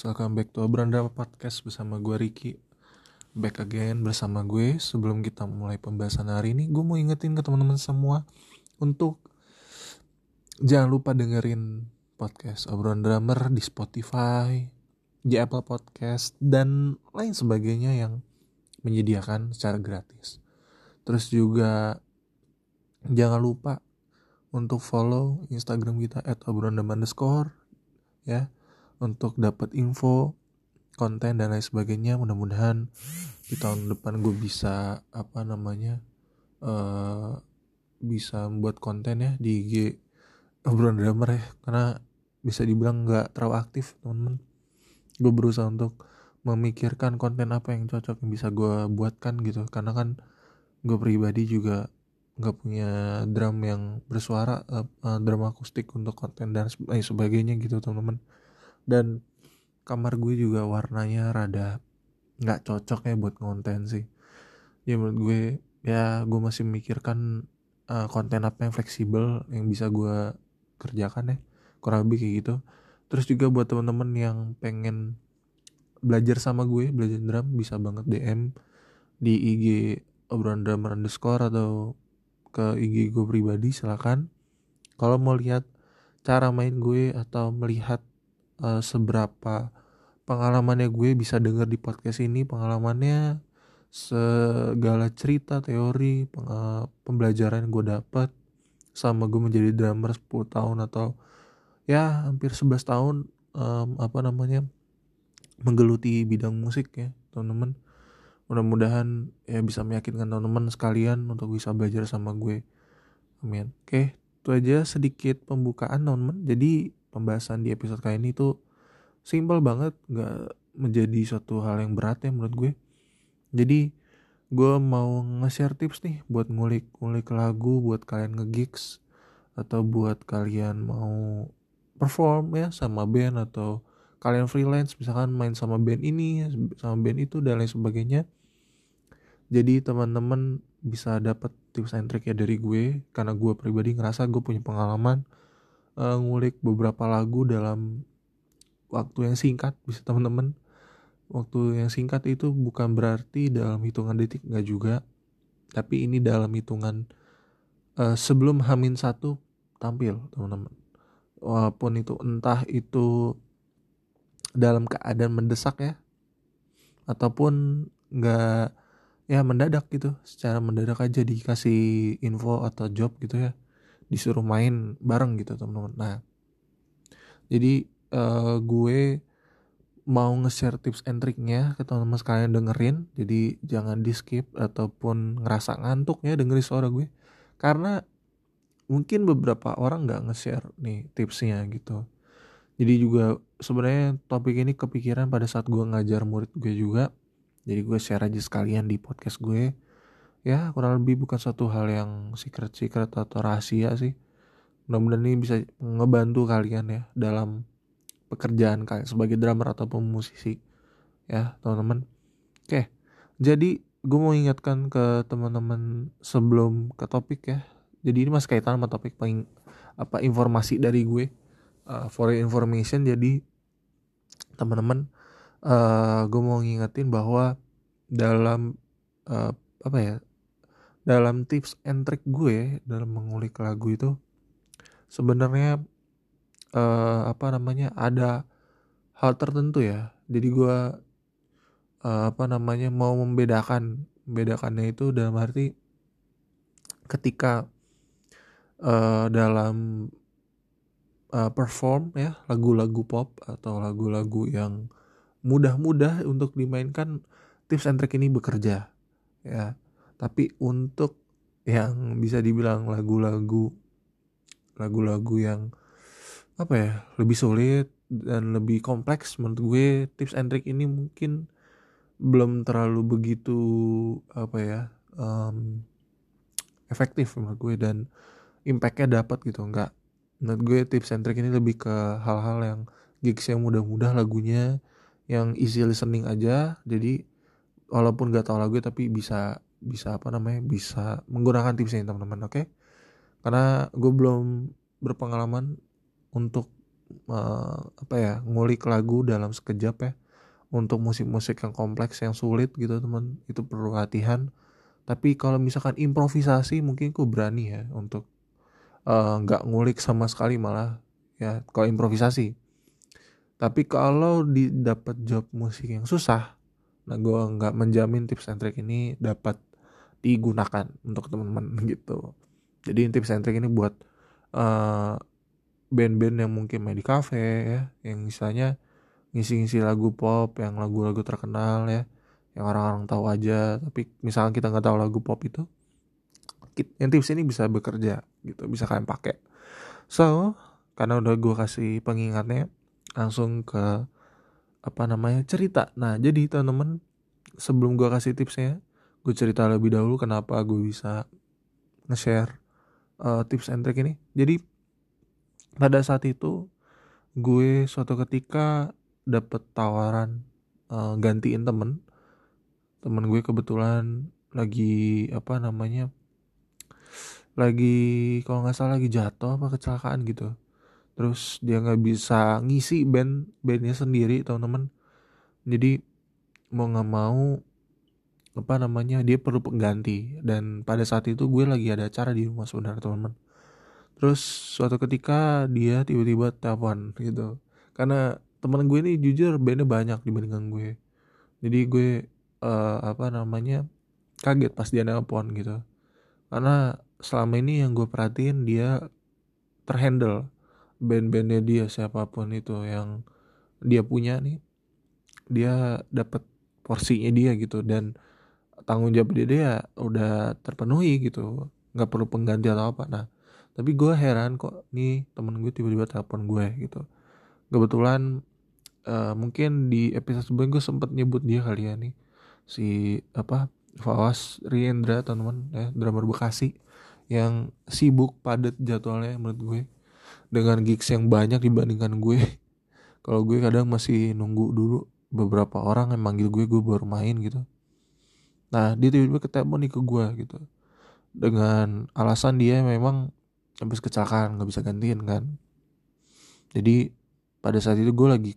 Guys, welcome back to Abranda Podcast bersama gue Ricky. Back again bersama gue. Sebelum kita mulai pembahasan hari ini Gue mau ingetin ke teman-teman semua Untuk Jangan lupa dengerin podcast Obrolan Drummer di Spotify Di Apple Podcast Dan lain sebagainya yang Menyediakan secara gratis. Terus juga Jangan lupa Untuk follow Instagram kita At underscore Ya untuk dapat info konten dan lain sebagainya. Mudah-mudahan di tahun depan gue bisa apa namanya uh, bisa membuat konten ya di IG obrolan drummer ya. Karena bisa dibilang nggak terlalu aktif teman-teman. Gue berusaha untuk memikirkan konten apa yang cocok yang bisa gue buatkan gitu. Karena kan gue pribadi juga nggak punya drum yang bersuara uh, drum akustik untuk konten dan sebagainya gitu teman-teman dan kamar gue juga warnanya rada nggak cocok ya buat konten sih. Ya menurut gue ya gue masih memikirkan uh, konten apa yang fleksibel yang bisa gue kerjakan ya kurang lebih kayak gitu. Terus juga buat teman-teman yang pengen belajar sama gue belajar drum bisa banget DM di IG obrolan drummer underscore atau ke IG gue pribadi silakan. Kalau mau lihat cara main gue atau melihat uh, seberapa pengalamannya gue bisa denger di podcast ini. Pengalamannya segala cerita teori pembelajaran gue dapat sama gue menjadi drummer 10 tahun atau ya hampir 11 tahun um, apa namanya menggeluti bidang musik ya teman-teman. Mudah-mudahan ya bisa meyakinkan teman-teman sekalian untuk bisa belajar sama gue. Amin. Oke itu aja sedikit pembukaan teman-teman. Jadi pembahasan di episode kali ini tuh simple banget nggak menjadi suatu hal yang berat ya menurut gue. Jadi gue mau nge-share tips nih buat ngulik-ngulik lagu buat kalian nge-gigs atau buat kalian mau perform ya sama band atau kalian freelance misalkan main sama band ini sama band itu dan lain sebagainya. Jadi teman-teman bisa dapat tips and trick ya dari gue karena gue pribadi ngerasa gue punya pengalaman uh, ngulik beberapa lagu dalam waktu yang singkat bisa teman-teman. Waktu yang singkat itu bukan berarti dalam hitungan detik nggak juga. Tapi ini dalam hitungan uh, sebelum Hamin satu tampil teman-teman. Walaupun itu entah itu dalam keadaan mendesak ya ataupun nggak ya mendadak gitu. Secara mendadak aja dikasih info atau job gitu ya disuruh main bareng gitu teman-teman. Nah jadi uh, gue mau nge-share tips and triknya ke teman-teman sekalian dengerin. Jadi jangan di skip ataupun ngerasa ngantuk ya dengerin suara gue. Karena mungkin beberapa orang nggak nge-share nih tipsnya gitu. Jadi juga sebenarnya topik ini kepikiran pada saat gue ngajar murid gue juga. Jadi gue share aja sekalian di podcast gue ya kurang lebih bukan satu hal yang secret secret atau rahasia sih. Mudah-mudahan ini bisa ngebantu kalian ya dalam pekerjaan kalian sebagai drummer ataupun musisi. Ya teman-teman. Oke jadi gue mau ingatkan ke teman-teman sebelum ke topik ya. Jadi ini masih kaitan sama topik paling apa informasi dari gue. Uh, for information jadi teman-teman uh, gue mau ngingetin bahwa dalam uh, apa ya dalam tips and trick gue dalam mengulik lagu itu sebenarnya uh, apa namanya ada hal tertentu ya. Jadi gue uh, apa namanya mau membedakan membedakannya itu dalam arti ketika uh, dalam uh, perform ya lagu-lagu pop atau lagu-lagu yang mudah-mudah untuk dimainkan tips and trick ini bekerja ya tapi untuk yang bisa dibilang lagu-lagu lagu-lagu yang apa ya lebih sulit dan lebih kompleks menurut gue tips and trick ini mungkin belum terlalu begitu apa ya um, efektif menurut gue dan impactnya dapat gitu. Nggak menurut gue tips and trick ini lebih ke hal-hal yang gigs yang mudah-mudah lagunya yang easy listening aja. Jadi walaupun gak tahu lagu tapi bisa bisa apa namanya bisa menggunakan tipsnya teman-teman oke? Okay? karena gue belum berpengalaman untuk uh, apa ya ngulik lagu dalam sekejap ya. Untuk musik-musik yang kompleks yang sulit gitu teman itu perlu latihan. Tapi kalau misalkan improvisasi mungkin aku berani ya untuk eh, nggak uh, ngulik sama sekali malah ya kalau improvisasi. Tapi kalau didapat job musik yang susah nah gue nggak menjamin tips and trick ini dapat digunakan untuk teman-teman gitu. Jadi tips and trick ini buat uh, band-band yang mungkin main di cafe ya yang misalnya ngisi-ngisi lagu pop yang lagu-lagu terkenal ya yang orang-orang tahu aja tapi misalnya kita nggak tahu lagu pop itu yang tips ini bisa bekerja gitu bisa kalian pakai. So karena udah gue kasih pengingatnya langsung ke apa namanya cerita. Nah jadi teman-teman sebelum gue kasih tipsnya gue cerita lebih dahulu kenapa gue bisa nge-share uh, tips and trick ini. Jadi pada saat itu gue suatu ketika dapet tawaran uh, gantiin temen. Temen gue kebetulan lagi apa namanya lagi kalau nggak salah lagi jatuh apa kecelakaan gitu. Terus dia nggak bisa ngisi band bandnya sendiri teman-teman jadi mau nggak mau apa namanya dia perlu pengganti. Dan pada saat itu gue lagi ada acara di rumah saudara teman-teman. Terus suatu ketika dia tiba-tiba telepon gitu. Karena teman gue ini jujur bandnya banyak dibandingkan gue. Jadi gue uh, apa namanya kaget pas dia nelpon gitu. Karena selama ini yang gue perhatiin dia terhandle band-bandnya dia siapa pun itu yang dia punya nih dia dapat porsinya dia gitu. Dan tanggung jawab dia dia udah terpenuhi gitu. Nggak perlu pengganti atau apa. Nah tapi gue heran kok nih temen gue tiba-tiba telepon gue gitu. Kebetulan uh, mungkin di episode sebelumnya gue sempet nyebut dia kali ya nih. Si apa Fawas Riendra teman-teman ya drummer Bekasi yang sibuk padat jadwalnya menurut gue. Dengan gigs yang banyak dibandingkan gue. Kalau gue kadang masih nunggu dulu beberapa orang yang manggil gue gue baru main gitu nah dia tiba-tiba ketemu nih ke gue gitu. Dengan alasan dia memang habis kecelakaan nggak bisa gantiin kan. Jadi pada saat itu gue lagi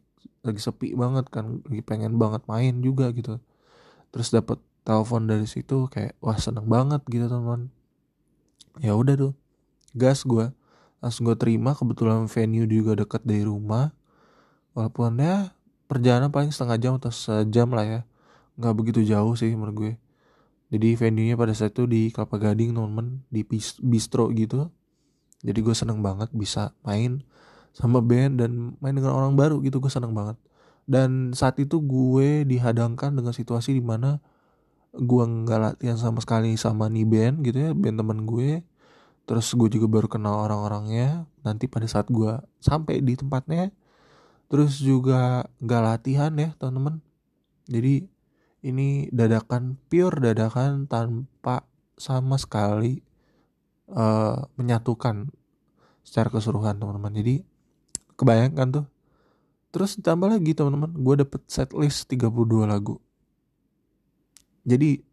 lagi sepi banget kan. Lagi pengen banget main juga gitu. Terus dapat telepon dari situ kayak wah seneng banget gitu teman ya udah tuh gas gue langsung gue terima kebetulan venue juga dekat dari rumah. Walaupun ya perjalanan paling setengah jam atau sejam lah ya. Nggak begitu jauh sih menurut gue jadi venue nya pada saat itu di Kelapa Gading temen di bistro gitu. Jadi gue seneng banget bisa main sama band dan main dengan orang baru gitu gue seneng banget. Dan saat itu gue dihadangkan dengan situasi di mana gue nggak latihan sama sekali sama nih band gitu ya band temen gue. Terus gue juga baru kenal orang-orangnya. Nanti pada saat gue sampai di tempatnya terus juga gak latihan ya teman-teman. Jadi ini dadakan pure dadakan tanpa sama sekali uh, menyatukan secara keseluruhan teman-teman. Jadi kebayangkan tuh? Terus ditambah lagi teman-teman gue dapet set list 32 lagu. Jadi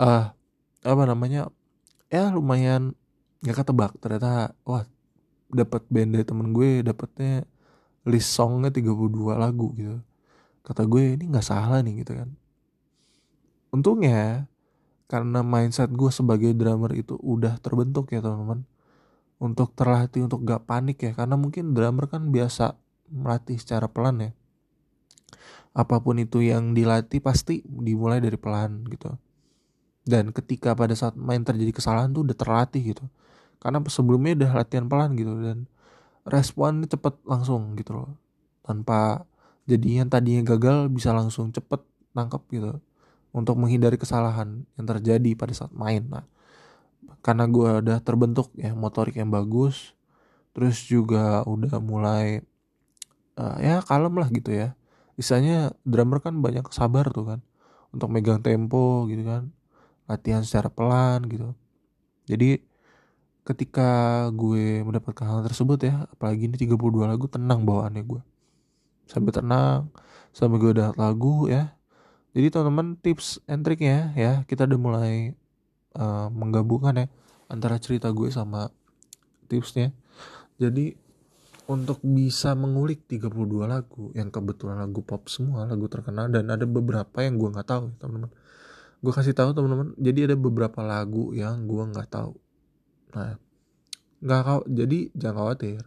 uh, apa namanya? Ya lumayan nggak ketebak ternyata. Wah dapat band dari temen gue dapetnya list songnya 32 lagu gitu. Kata gue ini nggak salah nih gitu kan untungnya karena mindset gue sebagai drummer itu udah terbentuk ya teman-teman. Untuk terlatih untuk gak panik ya karena mungkin drummer kan biasa melatih secara pelan ya. Apa pun itu yang dilatih pasti dimulai dari pelan gitu. Dan ketika pada saat main terjadi kesalahan tuh udah terlatih gitu. Karena sebelumnya udah latihan pelan gitu dan responnya cepet langsung gitu loh. Tanpa jadi yang tadinya gagal bisa langsung cepet nangkep gitu untuk menghindari kesalahan yang terjadi pada saat main. Nah karena gue udah terbentuk ya motorik yang bagus terus juga udah mulai uh, ya kalem lah gitu ya. Misalnya drummer kan banyak sabar tuh kan untuk megang tempo gitu kan latihan secara pelan gitu. Jadi ketika gue mendapatkan hal tersebut ya apalagi ini 32 lagu tenang bawaannya gue sampai tenang sampai gue udah lagu ya jadi teman-teman tips and triknya ya kita udah mulai uh, menggabungkan ya antara cerita gue sama tipsnya. Jadi untuk bisa mengulik 32 lagu yang kebetulan lagu pop semua lagu terkenal dan ada beberapa yang gue nggak tahu teman-teman. Gue kasih tahu teman-teman jadi ada beberapa lagu yang gue nggak tahu. Nah nggak kau jadi jangan khawatir.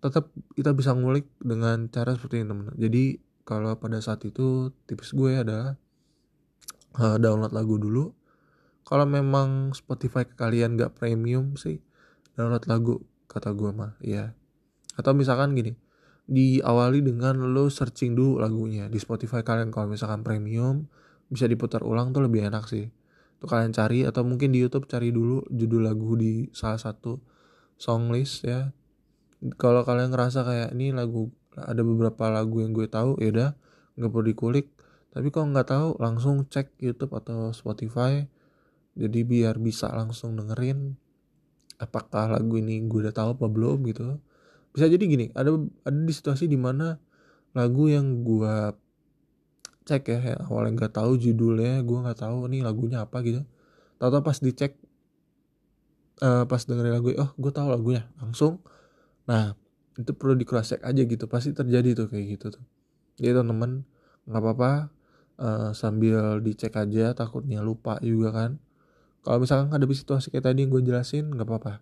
Tetap kita bisa ngulik dengan cara seperti ini teman-teman. Jadi kalau pada saat itu tips gue adalah uh, download lagu dulu. Kalau memang Spotify kalian nggak premium sih download lagu kata gue mah ya atau misalkan gini diawali dengan lo searching dulu lagunya di Spotify kalian. Kalau misalkan premium bisa diputar ulang tuh lebih enak sih. Tuh kalian cari atau mungkin di YouTube cari dulu judul lagu di salah satu song list ya. Kalau kalian ngerasa kayak ini lagu ada beberapa lagu yang gue tahu ya udah nggak perlu dikulik. Tapi kalau nggak tahu langsung cek YouTube atau Spotify. Jadi biar bisa langsung dengerin apakah lagu ini gue udah tahu apa belum gitu. Bisa jadi gini ada ada di situasi di mana lagu yang gue cek ya, ya awalnya nggak tahu judulnya gue nggak tahu nih lagunya apa gitu. Tahu-tahu pas dicek uh, pas dengerin lagu oh gue tahu lagunya langsung. Nah itu perlu di cross check aja gitu. Pasti terjadi tuh kayak gitu tuh. Jadi teman-teman nggak apa-apa uh, sambil dicek aja takutnya lupa juga kan. Kalau misalkan ada situasi kayak tadi yang gue jelasin nggak apa-apa.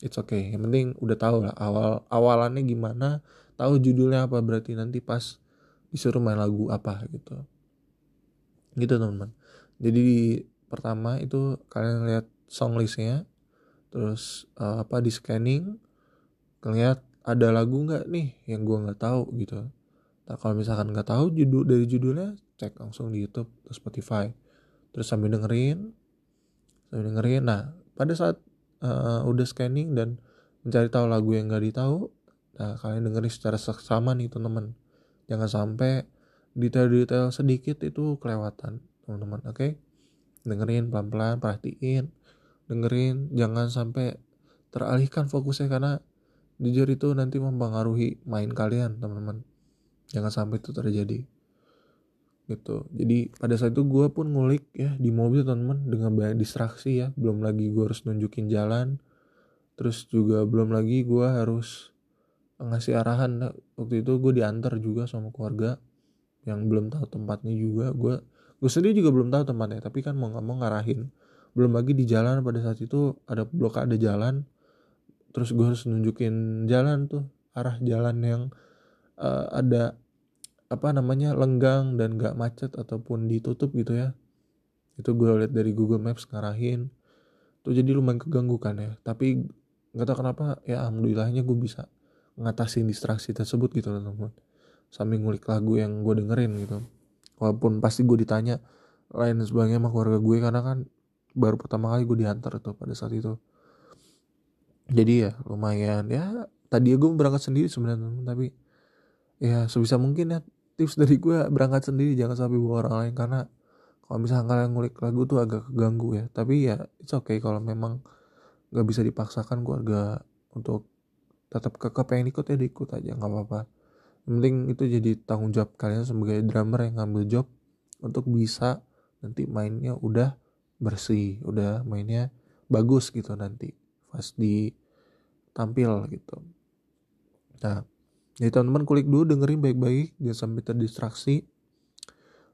It's okay. Yang penting udah tahu lah awal awalannya gimana tahu judulnya apa berarti nanti pas disuruh main lagu apa gitu. Gitu teman-teman. Jadi pertama itu kalian lihat song listnya terus uh, apa di scanning lihat ada lagu nggak nih yang gue nggak tahu gitu. Nah kalau misalkan nggak tahu judul dari judulnya cek langsung di YouTube atau Spotify. Terus sambil dengerin sambil dengerin. Nah pada saat uh, udah scanning dan mencari tahu lagu yang gak ditahu nah kalian dengerin secara seksama nih teman-teman. Jangan sampai detail-detail sedikit itu kelewatan teman-teman oke? Okay? dengerin pelan-pelan perhatiin. Dengerin jangan sampai teralihkan fokusnya karena jujur itu nanti mempengaruhi main kalian teman-teman. Jangan sampai itu terjadi. Gitu. Jadi pada saat itu gue pun ngulik ya di mobil teman-teman dengan banyak distraksi ya. Belum lagi gue harus nunjukin jalan. Terus juga belum lagi gue harus ngasih arahan. Nah, waktu itu gue diantar juga sama keluarga yang belum tahu tempatnya juga. Gue gue sendiri juga belum tahu tempatnya tapi kan mau nggak mau ngarahin. Belum lagi di jalan pada saat itu ada blokade jalan terus gue harus nunjukin jalan tuh arah jalan yang uh, ada apa namanya lenggang dan gak macet ataupun ditutup gitu ya. Itu gue lihat dari Google Maps ngarahin. Tuh jadi lumayan keganggu kan ya. Tapi nggak tahu kenapa ya alhamdulillahnya gue bisa ngatasin distraksi tersebut gitu teman-teman. Sambil ngulik lagu yang gue dengerin gitu. Walaupun pasti gue ditanya lain sebagainya sama keluarga gue karena kan baru pertama kali gue diantar tuh pada saat itu jadi ya lumayan. Ya tadi gue berangkat sendiri sebenarnya tapi ya sebisa mungkin ya tips dari gue berangkat sendiri jangan sampai bawa orang lain. Karena kalau misalnya kalian ngulik lagu tuh agak keganggu ya. Tapi ya it's okay kalau memang nggak bisa dipaksakan keluarga untuk tetap kekeh pengen ikut ya diikut aja nggak apa-apa. Yang penting itu jadi tanggung jawab kalian sebagai drummer yang ngambil job untuk bisa nanti mainnya udah bersih udah mainnya bagus gitu nanti. Pas di tampil gitu. Nah jadi teman-teman kulik dulu dengerin baik-baik jangan sampai terdistraksi.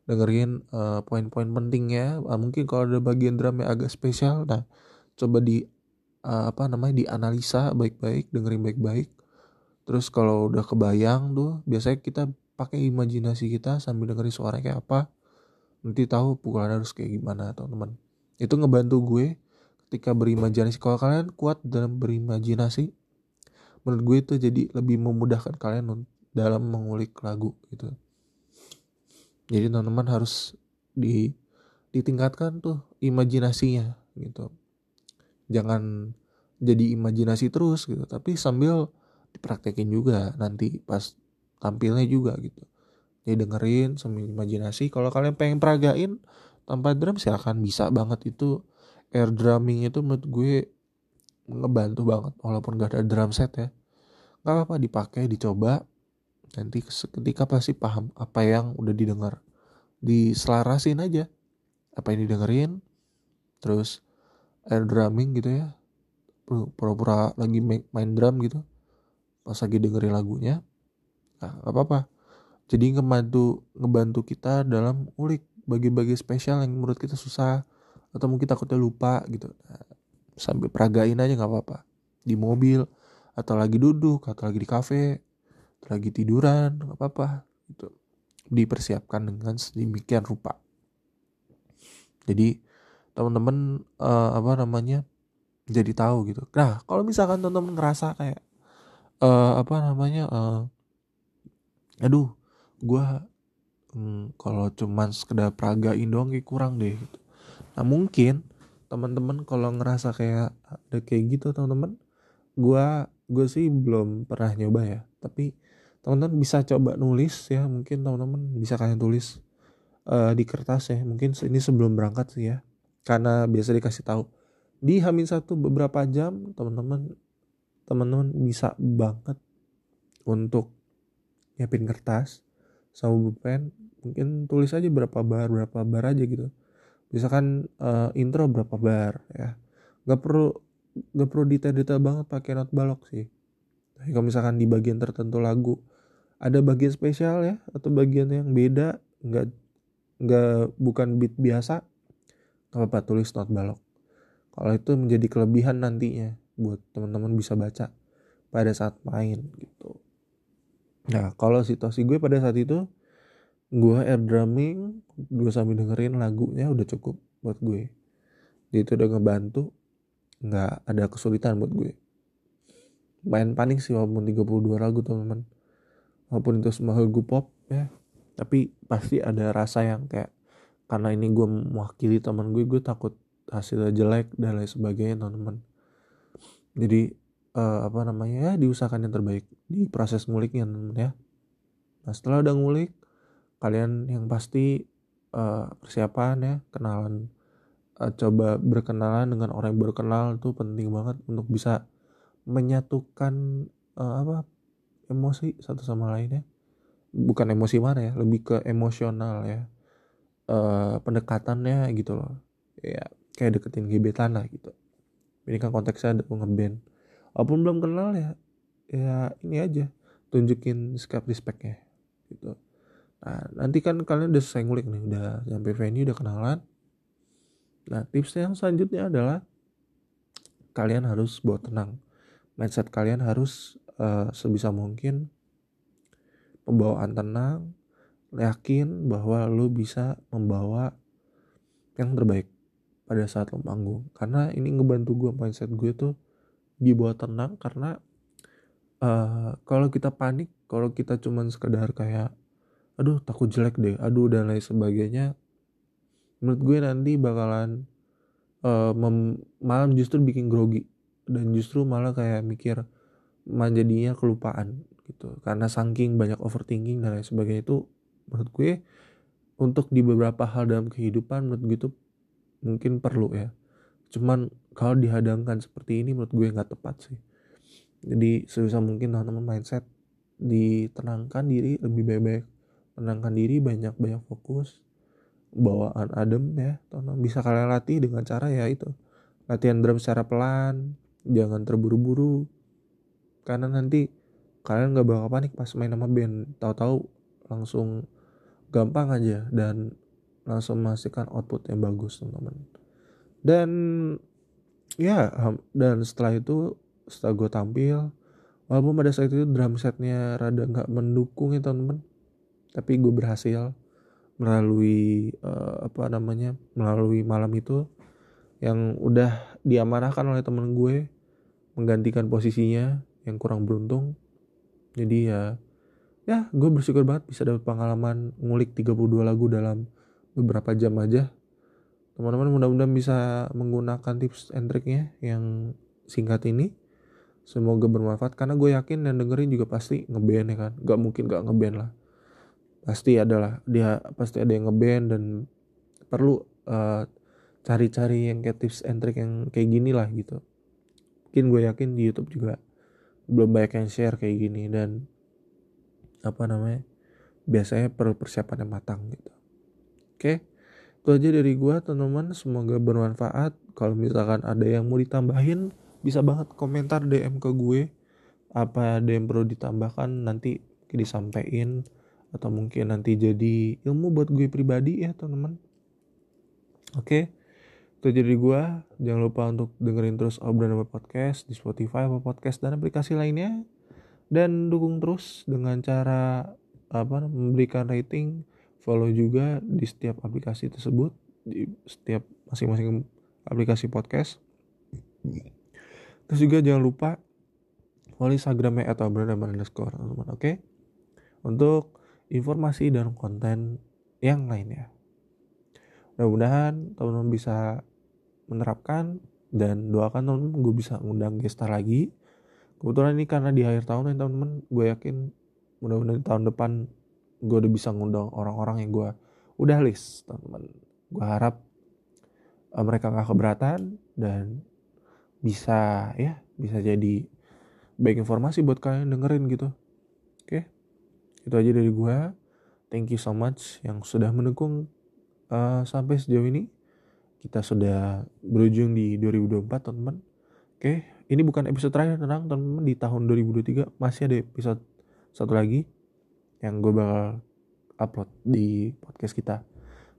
Dengerin uh, poin-poin pentingnya. Uh, mungkin kalau ada bagian drum yang agak spesial nah coba di uh, apa namanya dianalisa baik-baik dengerin baik-baik. Terus kalau udah kebayang tuh biasanya kita pakai imajinasi kita sambil dengerin suara kayak apa. Nanti tahu pukulan harus kayak gimana teman-teman. Itu ngebantu gue ketika berimajinasi. Kalau kalian kuat dalam berimajinasi menurut gue itu jadi lebih memudahkan kalian dalam mengulik lagu gitu. Jadi teman-teman harus di ditingkatkan tuh imajinasinya gitu. Jangan jadi imajinasi terus gitu. Tapi sambil dipraktekin juga nanti pas tampilnya juga gitu. Jadi dengerin sambil imajinasi. Kalau kalian pengen peragain tanpa drum silahkan. Bisa banget itu air drumming itu menurut gue ngebantu banget walaupun gak ada drum set ya. Nggak apa-apa dipakai dicoba. Nanti ketika pasti paham apa yang udah didengar diselarasin aja apa yang didengerin. Terus air drumming gitu ya pura-pura lagi main drum gitu pas lagi dengerin lagunya nah gak apa-apa. Jadi ngebantu ngebantu kita dalam ulik bagi-bagi spesial yang menurut kita susah atau mungkin takutnya lupa gitu. Nah, sambil peragain aja nggak apa-apa. Di mobil atau lagi duduk atau lagi di kafe atau lagi tiduran nggak apa-apa gitu. Dipersiapkan dengan sedemikian rupa. Jadi teman-teman uh, apa namanya jadi tahu gitu. Nah kalau misalkan teman-teman ngerasa kayak uh, apa namanya uh, aduh gue hmm, kalau cuman sekedar peragain doang kayak kurang deh gitu nah mungkin teman-teman kalau ngerasa kayak ada kayak gitu teman-teman gue gue sih belum pernah nyoba ya. Tapi teman-teman bisa coba nulis ya mungkin teman-teman bisa kalian tulis uh, di kertas ya. Mungkin ini sebelum berangkat sih ya. Karena biasa dikasih tahu. Di Hamin satu beberapa jam teman-teman teman-teman bisa banget untuk nyiapin kertas sama pulpen mungkin tulis aja berapa bar berapa bar aja gitu misalkan uh, intro berapa bar ya. Nggak perlu nggak perlu detail-detail banget pakai not balok sih. Tapi kalau misalkan di bagian tertentu lagu ada bagian spesial ya atau bagian yang beda nggak nggak bukan beat biasa nggak apa-apa tulis not balok. Kalau itu menjadi kelebihan nantinya buat teman-teman bisa baca pada saat main gitu. Nah kalau situasi gue pada saat itu gue air drumming gue sambil dengerin lagunya udah cukup buat gue. Jadi itu udah ngebantu nggak ada kesulitan buat gue. Main panik sih walaupun 32 lagu teman-teman. Walaupun itu semua lagu pop ya. Tapi pasti ada rasa yang kayak karena ini gue mewakili teman gue gue takut hasilnya jelek dan lain sebagainya teman-teman. Jadi uh, apa namanya ya diusahakan yang terbaik di proses nguliknya teman-teman ya. Nah setelah udah ngulik kalian yang pasti uh, persiapan ya kenalan uh, coba berkenalan dengan orang yang berkenal itu penting banget untuk bisa menyatukan uh, apa emosi satu sama lain ya. Bukan emosi mana ya lebih ke emosional ya uh, pendekatannya gitu loh. Ya kayak deketin gebetan lah gitu. Ini kan konteksnya ada ngeband walaupun belum kenal ya ya ini aja tunjukin sikap respectnya gitu nah nanti kan kalian udah selesai ngulik nih udah sampai venue udah kenalan. Nah tipsnya yang selanjutnya adalah kalian harus bawa tenang. Mindset kalian harus uh, sebisa mungkin pembawaan tenang yakin bahwa lu bisa membawa yang terbaik pada saat lo manggung. Karena ini ngebantu gue mindset gue tuh dibawa tenang karena uh, kalau kita panik kalau kita cuman sekedar kayak aduh takut jelek deh aduh dan lain sebagainya. Menurut gue nanti bakalan uh, malah justru bikin grogi dan justru malah kayak mikir menjadinya kelupaan gitu. Karena saking banyak overthinking dan lain sebagainya itu menurut gue untuk di beberapa hal dalam kehidupan menurut gue itu mungkin perlu ya. Cuman kalau dihadangkan seperti ini menurut gue nggak tepat sih. Jadi sebisa mungkin teman-teman mindset ditenangkan diri lebih baik-baik tenangkan diri banyak-banyak fokus. Bawaan adem ya teman bisa kalian latih dengan cara ya itu. Latihan drum secara pelan jangan terburu-buru. Karena nanti kalian nggak bakal panik pas main sama band. Tahu-tahu langsung gampang aja dan langsung menghasilkan output yang bagus teman-teman. Dan ya dan setelah itu setelah gue tampil walaupun pada saat itu drum setnya rada nggak mendukung ya teman-teman tapi gue berhasil melalui uh, apa namanya melalui malam itu yang udah diamanahkan oleh temen gue menggantikan posisinya yang kurang beruntung. Jadi ya ya gue bersyukur banget bisa dapat pengalaman ngulik 32 lagu dalam beberapa jam aja. Teman-teman mudah-mudahan bisa menggunakan tips and triknya yang singkat ini. Semoga bermanfaat karena gue yakin dan dengerin juga pasti ngeband ya kan. Gak mungkin gak ngeband lah pasti adalah dia pasti ada yang ngeband dan perlu uh, cari-cari yang kayak tips and trick yang kayak gini lah gitu. Mungkin gue yakin di YouTube juga belum banyak yang share kayak gini dan apa namanya biasanya perlu persiapan yang matang gitu. Oke itu aja dari gue teman-teman. Semoga bermanfaat. Kalau misalkan ada yang mau ditambahin bisa banget komentar DM ke gue. Apa ada yang perlu ditambahkan nanti disampaikan atau mungkin nanti jadi ilmu buat gue pribadi ya teman-teman. Oke itu jadi gue jangan lupa untuk dengerin terus obrolan podcast di Spotify apa podcast dan aplikasi lainnya. Dan dukung terus dengan cara apa memberikan rating follow juga di setiap aplikasi tersebut di setiap masing-masing aplikasi podcast. Terus juga jangan lupa follow instagramnya atau obrolan underscore teman-teman oke? Untuk informasi dan konten yang lainnya. Mudah-mudahan teman-teman bisa menerapkan dan doakan teman-teman gue bisa ngundang gestar lagi. Kebetulan ini karena di akhir tahun ya teman-teman, gue yakin mudah-mudahan tahun depan gue udah bisa ngundang orang-orang yang gue udah list teman-teman. Gue harap uh, mereka gak keberatan dan bisa ya bisa jadi baik informasi buat kalian dengerin gitu. Okay? itu aja dari gue thank you so much yang sudah mendukung uh, sampai sejauh ini. Kita sudah berujung di 2024 teman-teman. Oke ini bukan episode terakhir tenang teman-teman. Di tahun 2023 masih ada episode satu lagi yang gue bakal upload di podcast kita.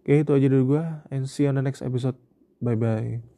Oke itu aja dari gue and see you on the next episode. Bye bye